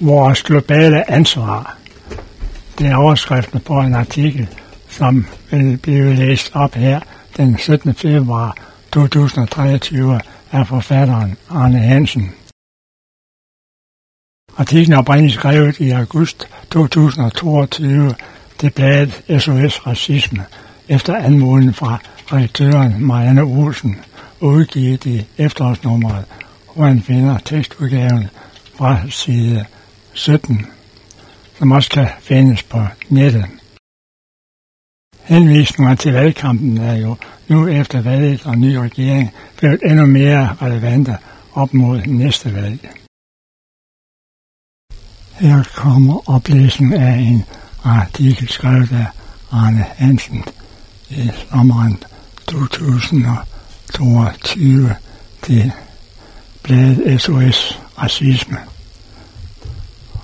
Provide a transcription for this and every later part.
vores globale ansvar. Det er overskriften på en artikel, som vil blive læst op her den 17. februar 2023 af forfatteren Arne Hansen. Artiklen er oprindeligt skrevet i august 2022 til bladet SOS Racisme efter anmodning fra redaktøren Marianne Olsen udgivet i efterårsnummeret, hvor han finder tekstudgaven fra side 17, som også kan findes på nettet. Henvisninger til valgkampen er jo nu efter valget og ny regering blevet endnu mere relevante op mod næste valg. Her kommer oplæsning af en artikel skrevet af Arne Hansen i sommeren 2022 til bladet SOS Racisme,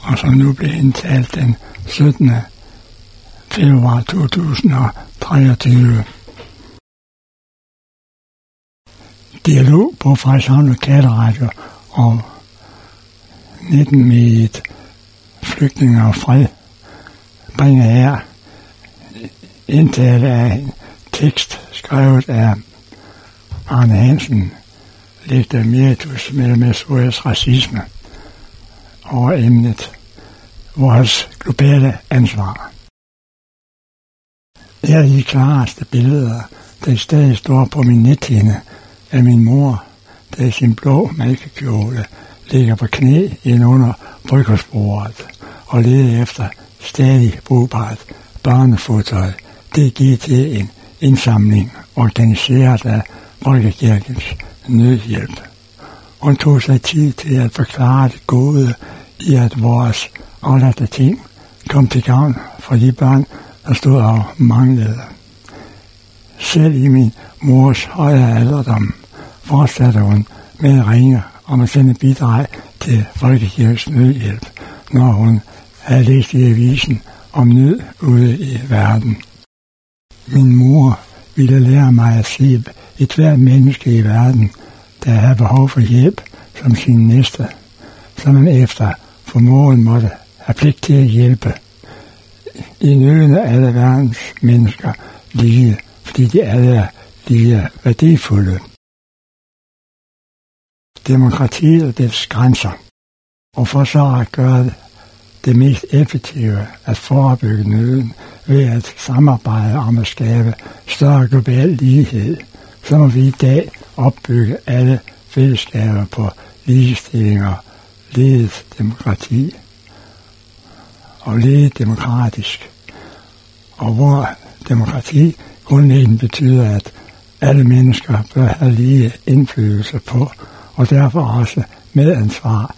og som nu blev indtalt den 17. februar 2023. Dialog på Frederikshavn Lokalradio om 19 med et flygtninge og fred bringer her indtale af en tekst skrevet af Arne Hansen, Lektor Meritus med SOS Racisme over emnet vores globale ansvar. Det er de klareste billeder, der stadig står på min nethinde af min mor, der i sin blå malkekjole ligger på knæ ind under bryggersbordet og leder efter stadig brugbart barnefodtøj. Det giver til en indsamling organiseret af Folkekirkens nødhjælp. Hun tog sig tid til at forklare det gode i, at vores afladte ting kom til gavn for de børn, der stod og manglede. Selv i min mors højere alderdom fortsatte hun med at ringe om at sende bidrag til Folkekirkens nødhjælp, når hun havde læst i avisen om nød ude i verden. Min mor ville lære mig at se et hvert menneske i verden, der havde behov for hjælp som sin næste, som man efter formåen måtte have pligt til at hjælpe. I nødende alle verdens mennesker lige, fordi de alle er lige værdifulde. Demokratiet og dets grænser, og for så at gøre det mest effektive at forebygge nøden ved at samarbejde om at skabe større global lighed, så må vi i dag opbygge alle fællesskaber på ligestillinger og ledet demokrati og ledet demokratisk. Og hvor demokrati grundlæggende betyder, at alle mennesker bør have lige indflydelse på, og derfor også medansvar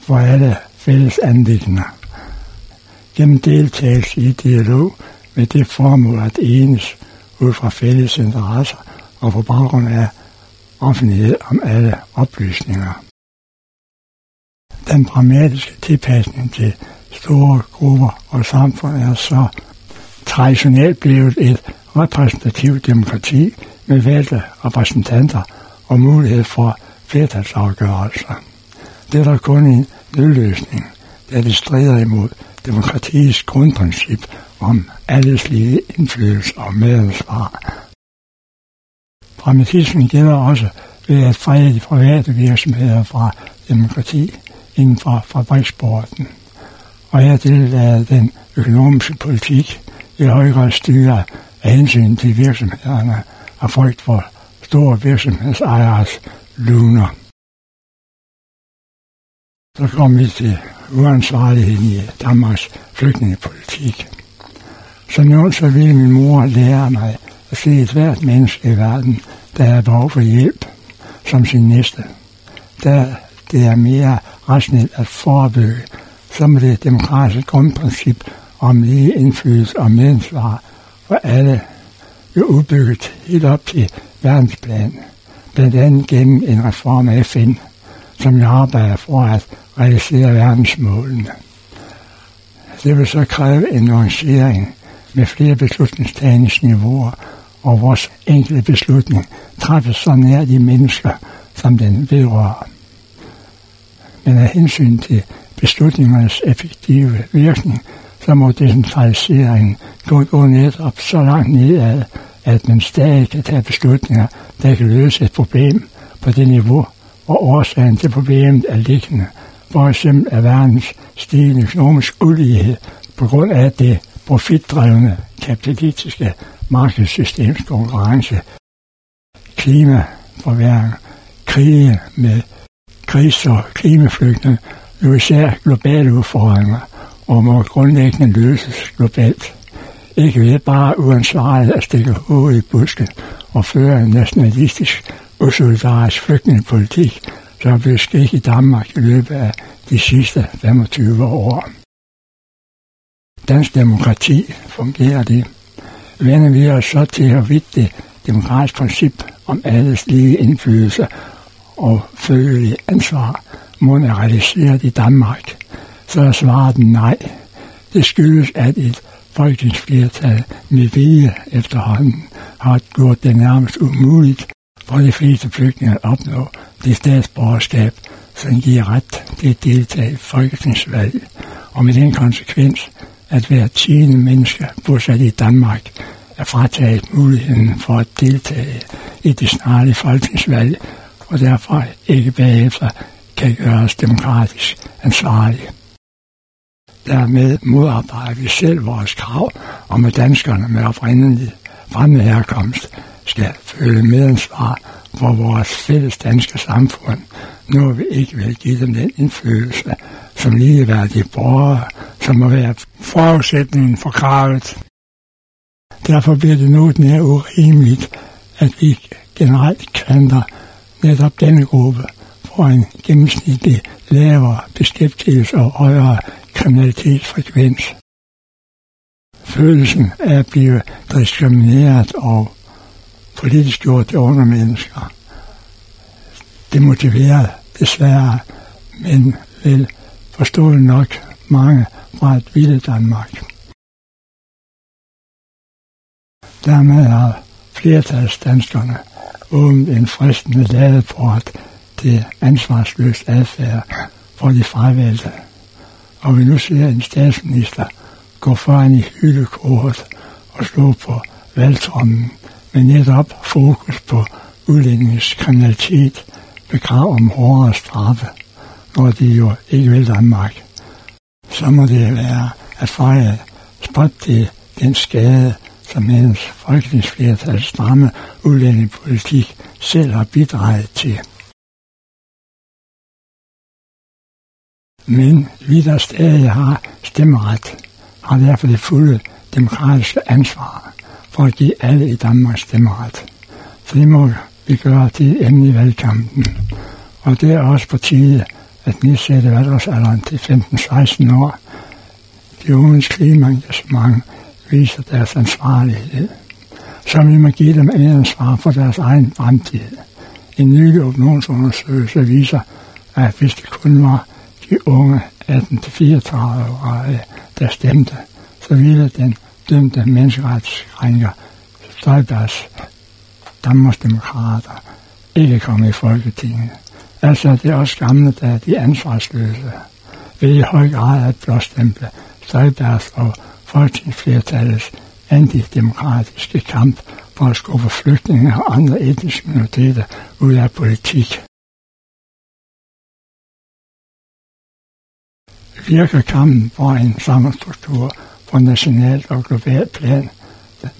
for alle fælles anlægner. Gennem deltagelse i dialog med det formål at enes ud fra fælles interesser og på baggrund af offentlighed om alle oplysninger. Den dramatiske tilpasning til store grupper og samfund er så traditionelt blevet et repræsentativt demokrati med valgte repræsentanter og mulighed for flertalsafgørelser. Det er der kun en nødløsning, da det strider imod demokratiets grundprincip om alles lige indflydelse og medansvar. Pragmatismen gælder også ved at frede de private virksomheder fra demokrati inden for fabriksporten. Og hertil er den økonomiske politik i høj grad styret af hensyn til virksomhederne og frygt for store virksomhedsejeres luner. Så kom vi til uansvarligheden i Danmarks flygtningepolitik. Så nu så ville min mor lære mig at se et hvert menneske i verden, der er behov for hjælp, som sin næste. Der det er mere rationelt at forebygge, så må det demokratiske grundprincip om lige indflydelse og medansvar for alle jo udbygget helt op til verdensplan, blandt andet gennem en reform af FN, som jeg arbejder for at realisere verdensmålene. Det vil så kræve en nuancering med flere beslutningstagningsniveauer, og vores enkelte beslutning træffes så nær de mennesker, som den vedrører. Men af hensyn til beslutningernes effektive virkning, så må decentraliseringen gå, gå netop så langt nedad, at man stadig kan tage beslutninger, der kan løse et problem på det niveau, hvor årsagen til problemet er liggende. For eksempel er verdens stigende økonomisk ulighed på grund af det profitdrevne kapitalistiske markedssystems konkurrence, klimaforværing, krige med krigs- og klimaflygtninge, jo især globale udfordringer, og må grundlæggende løses globalt. Ikke ved bare uansvarligt at stikke hovedet i busken og føre en nationalistisk usolidarisk flygtningepolitik, som er blevet sket i Danmark i løbet af de sidste 25 år. Dansk demokrati fungerer det. Vender vi os så til, hvorvidt det demokratiske princip om alles lige indflydelse og følelig ansvar. Må realiseret i Danmark, så er svaret nej. Det skyldes, at et folketingsflertal med vilje efterhånden har gjort det nærmest umuligt for de fleste flygtninge at opnå det statsborgerskab, som giver ret til at deltage i folketingsvalg, og med den konsekvens, at hver tiende menneske bosat i Danmark er frataget muligheden for at deltage i det snarlige folketingsvalg, og derfor ikke bagefter kan gøres demokratisk ansvarlige. Dermed modarbejder vi selv vores krav om, at danskerne med oprindelig fremmed herkomst skal føle medansvar for vores fælles danske samfund, når vi ikke vil give dem den indflydelse som ligeværdige borgere, som må være forudsætningen for kravet. Derfor bliver det nu mere urimeligt, at vi generelt klandrer netop denne gruppe får en gennemsnitlig lavere beskæftigelse og højere kriminalitetsfrekvens. Følelsen af at blive diskrimineret og politisk gjort til unge mennesker. Det motiverer desværre, men vel forstået nok mange fra et vilde Danmark. Dermed har flertalsdanskerne åbent en fristende ladeport til ansvarsløs adfærd for de fravalgte. Og vi nu ser en statsminister gå foran i hyldekoret og slå på valgtrommen med netop fokus på udlændingskriminalitet med krav om hårdere straffe, når de jo ikke vil Danmark. Så må det være at fejre spot til den skade, som hendes folketingsflertals stramme udlændingepolitik selv har bidraget til. Men vi, der stadig har stemmeret, har derfor det fulde demokratiske ansvar for at give alle i Danmark stemmeret. Så det må vi gøre til emne i valgkampen. Og det er også på tide at nedsætte valgårsalderen til 15-16 år. De unges klimaengagement viser deres ansvarlighed. Så vil man give dem en ansvar for deres egen fremtid. En nylig opinionsundersøgelse viser, at hvis det kun var de unge 18-34-årige, der stemte, så ville den dømte menneskeretskrænker Støjbergs Danmarksdemokrater ikke komme i Folketinget. Altså det er også gamle, der er de ansvarsløse ved i høj grad at blåstemple Støjbergs og folketingsflertallets antidemokratiske kamp for at skubbe flygtninge og andre etniske minoriteter ud af politik. Virker kampen for en samfundsstruktur på nationalt og globalt plan,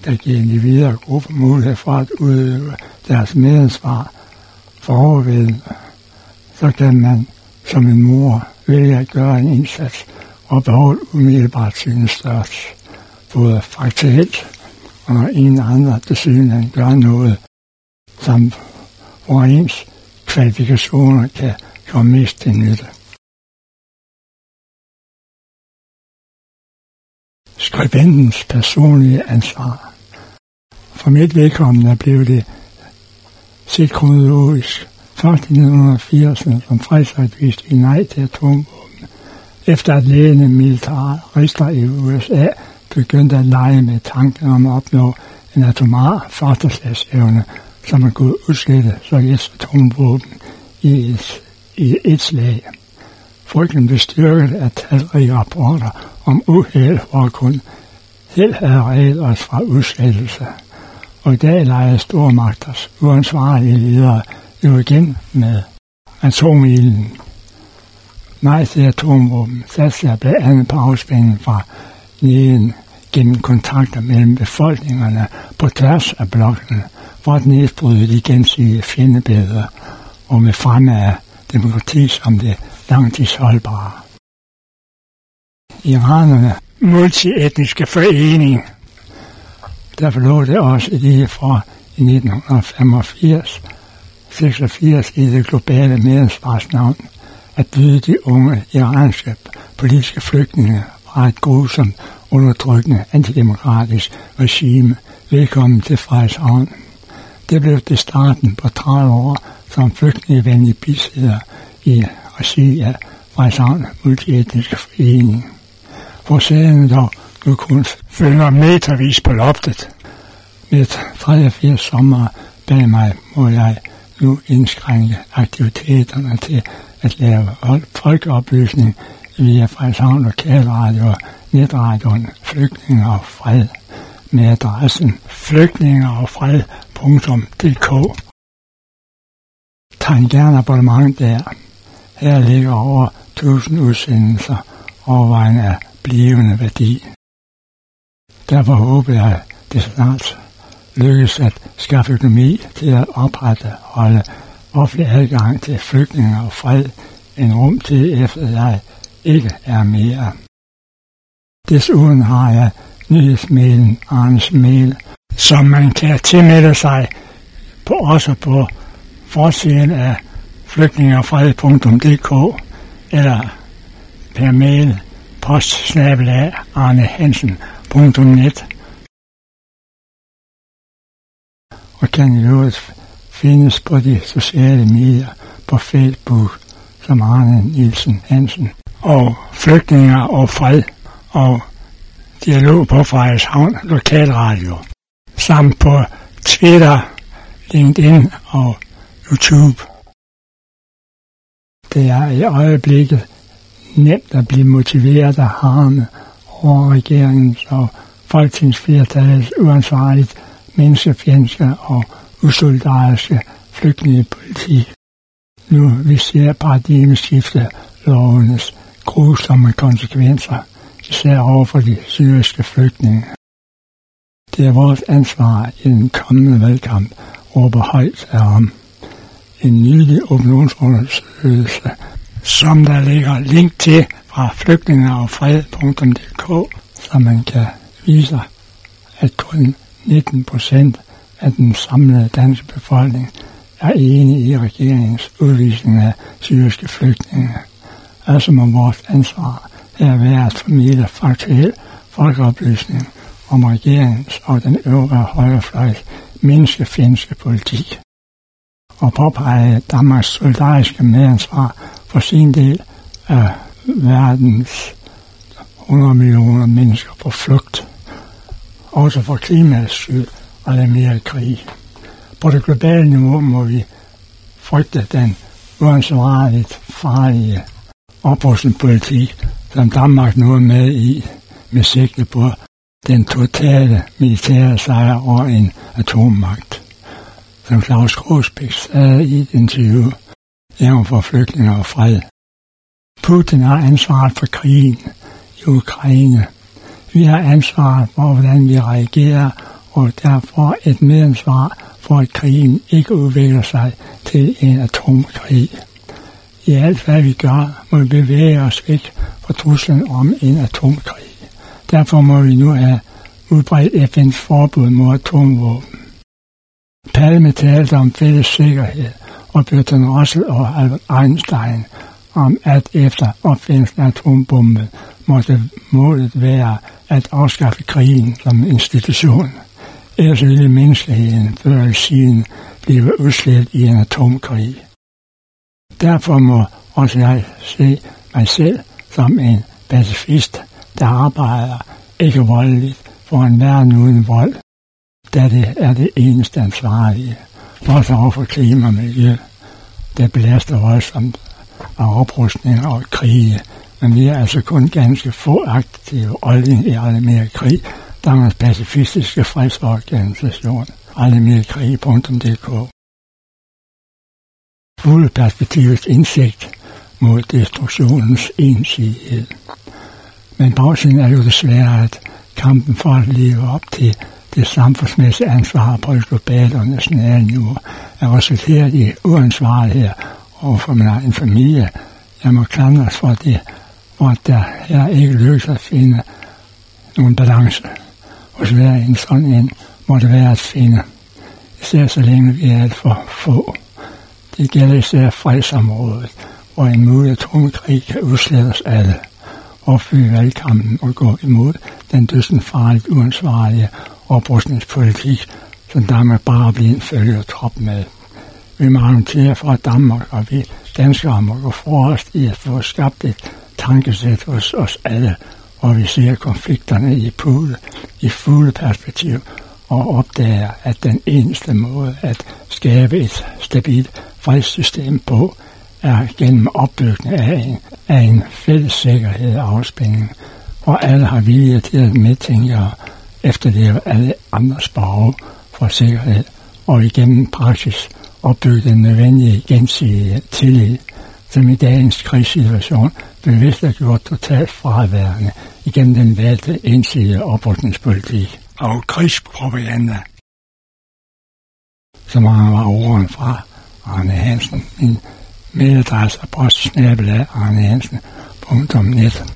der giver individer og grupper mulighed for at udøve deres medansvar for overvældende, så kan man som en mor vælge at gøre en indsats og beholde umiddelbart synes størst, både faktuelt og når en andre til syden gør noget, som hvor ens kvalifikationer kan komme mest til nytte. skribentens personlige ansvar. For mit vedkommende blev det set kronologisk først i 1980'erne, som fredsret viste i nej til atomvåben, efter at ledende militarister i USA begyndte at lege med tanken om at opnå en atomar førsteslagsevne, som man kunne udslette Sovjets atomvåben i et, i et slag. Frygten blev styrket af talrige rapporter om uheld, hvor kun held havde reddet os fra udslettelse. Og i dag leger stormagters uansvarlige ledere jo igen med atomilden. Nej til atomvåben Satser blandt andet på afspændingen fra neden gennem kontakter mellem befolkningerne på tværs af blokken, for at nedbryde de gensidige fjendebilleder og med fremme af demokrati som det langtidsholdbare. Iranerne multietniske forening, der forlod det også lige fra i 1985 86 i det globale medansvarsnavn at byde de unge iranske politiske flygtninge fra et grusomt undertrykkende antidemokratisk regime velkommen til Frederikshavn. Det blev det starten på 30 år som flygtningevenlig bisidder i regi af Frederikshavn Multietniske Forening. Hvor sagen dog nu kun følger metervis på loftet. Med 83 sommer bag mig må jeg nu indskrænke aktiviteterne til at lave folkeoplysning via Frederikshavn Lokalradio netradioen Flygtninge og Fred med adressen flygtningeogfred.dk. en gerne abonnement der. Her ligger over 1000 udsendelser overvejende af blivende værdi. Derfor håber jeg, at det snart lykkes at skaffe økonomi til at oprette holde offentlig adgang til flygtninge og fred en rum til, efter jeg ikke er mere. Desuden har jeg nyhedsmailen Arnes Mail, som man kan tilmelde sig på, også på forsiden af flygtningerfred.dk eller per mail postsnabelag arnehansen.net og kan i øvrigt findes på de sociale medier på Facebook som Arne Nielsen Hansen og Flygtninger og Fred og Dialog på Frederikshavn Lokalradio samt på Twitter, LinkedIn og YouTube. Det er i øjeblikket nemt at blive motiveret af harme over regeringens og folketingsflertallets uansvarligt menneskefjendske og usolidariske flygtningepolitik. Nu vi ser paradigmeskifte lovenes grusomme konsekvenser, især over for de syriske flygtninge. Det er vores ansvar i den kommende valgkamp råber højt af ham. En nylig opinionsundersøgelse, som der ligger link til fra flygtningeogfred.dk, så man kan vise, at kun 19 procent at den samlede danske befolkning er enige i regeringens udvisning af syriske flygtninge. Altså må vores ansvar her være at formidle faktuel folkeoplysning om regeringens og den øvre højrefløjs menneskefjendske politik og påpege Danmarks solidariske medansvar for sin del af verdens 100 millioner mennesker på flugt også for klimaets skyld mere krig. På det globale niveau må vi frygte den uansvarligt farlige oprustningspolitik, som Danmark nu er med i, med sigte på den totale militære sejr over en atommagt. Som Claus Grosbæk sagde i et interview, jævn for flygtninge og fred. Putin har ansvaret for krigen i Ukraine, vi har ansvar for, hvordan vi reagerer, og derfor et medansvar for, at krigen ikke udvikler sig til en atomkrig. I alt hvad vi gør, må vi bevæge os væk fra truslen om en atomkrig. Derfor må vi nu have udbredt FN's forbud mod atomvåben. Palme talte om fælles sikkerhed, og Bertrand Russell og Albert Einstein om, at efter opfindelsen af atombomben måtte målet være at afskaffe krigen som institution. Ellers ville menneskeheden før eller siden blive udslet i en atomkrig. Derfor må også jeg se mig selv som en pacifist, der arbejder ikke voldeligt for en verden uden vold, da det er det eneste ansvarlige, også over for klima og miljø, der belaster voldsomt af oprustning og krige. Men vi er altså kun ganske få aktive i alle mere krig, Danmarks pacifistiske fredsorganisation, allemedkrig.dk. Fugleperspektivets indsigt mod destruktionens ensidighed. Men bagsiden er jo desværre, at kampen for at leve op til det samfundsmæssige ansvar på et globalt og nationalt niveau er resulteret i uansvarlighed over for min egen familie. Jeg må klandres for det, hvor der her ikke lykkes at finde nogen balance hos hver en sådan en måtte være at finde. Især så længe vi er alt for få. Det gælder især fredsområdet, hvor en mulig atomkrig kan udslette os alle opfylde valgkampen og gå imod den dødsens farligt uansvarlige oprustningspolitik, som Danmark bare bliver en følge trop med. Vi må argumentere for, at Danmark og vi danskere må gå forrest i at få skabt et tankesæt hos os alle, hvor vi ser konflikterne i pude, i fulde perspektiv, og opdager, at den eneste måde at skabe et stabilt fredssystem på, er gennem opbygning af en, af en fælles sikkerhed og afspænding, hvor alle har vilje til at medtænke og efterleve alle andres behov for sikkerhed, og igennem praksis opbygge den nødvendige gensidige tillid, som i dagens krigssituation bevidst er gjort totalt fraværende igennem den valgte ensidige oprustningspolitik og krigspropaganda. Så mange var ordene fra Arne Hansen, min mailadresse er postsnabelag arnehansen.net.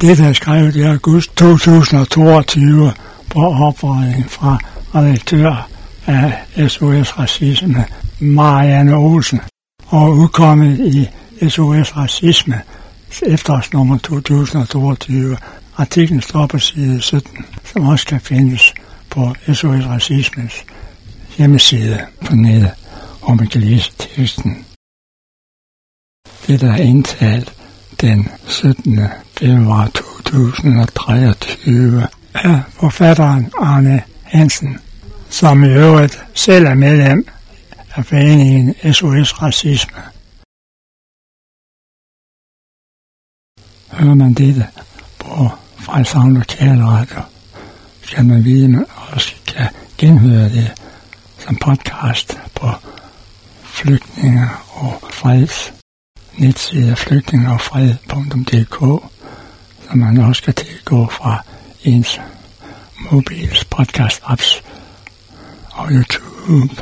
Dette er skrevet i august 2022 på opfordring fra redaktør af SOS Racisme, Marianne Olsen, og udkommet i SOS Racisme efterårsnummer 2022. Artiklen står på side 17, som også kan findes på SOS Racismes hjemmeside på nettet, hvor man kan læse teksten. Det der er indtalt den 17. februar 2023 af forfatteren Arne Hansen, som i øvrigt selv er medlem af foreningen SOS Racisme. Hører man dette på Frelshavn Lokalradio, skal man vide, at man også kan genhøre det som podcast på flygtninge og freds netside flygtningeogfred.dk, som man også kan tilgå fra ens mobils podcast apps og YouTube.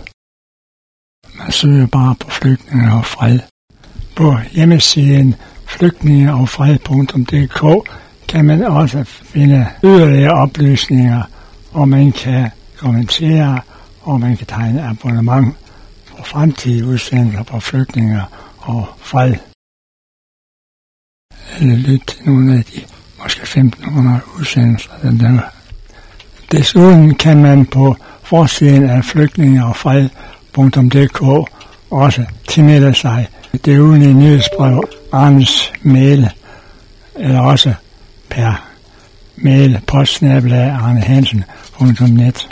Man søger bare på flygtninge og fred. På hjemmesiden flygtningerogfred.dk kan man også finde yderligere oplysninger, og man kan kommentere, og man kan tegne abonnement på fremtidige udsendelser på flygtninger og fred eller lytte til nogle af de måske 1500 udsendelser, den der. Desuden kan man på forsiden af flygtninge og fred.dk også tilmelde sig det ugenlige nyhedsbrev Arnes mail, eller også per mail postsnabelag arnehansen.net.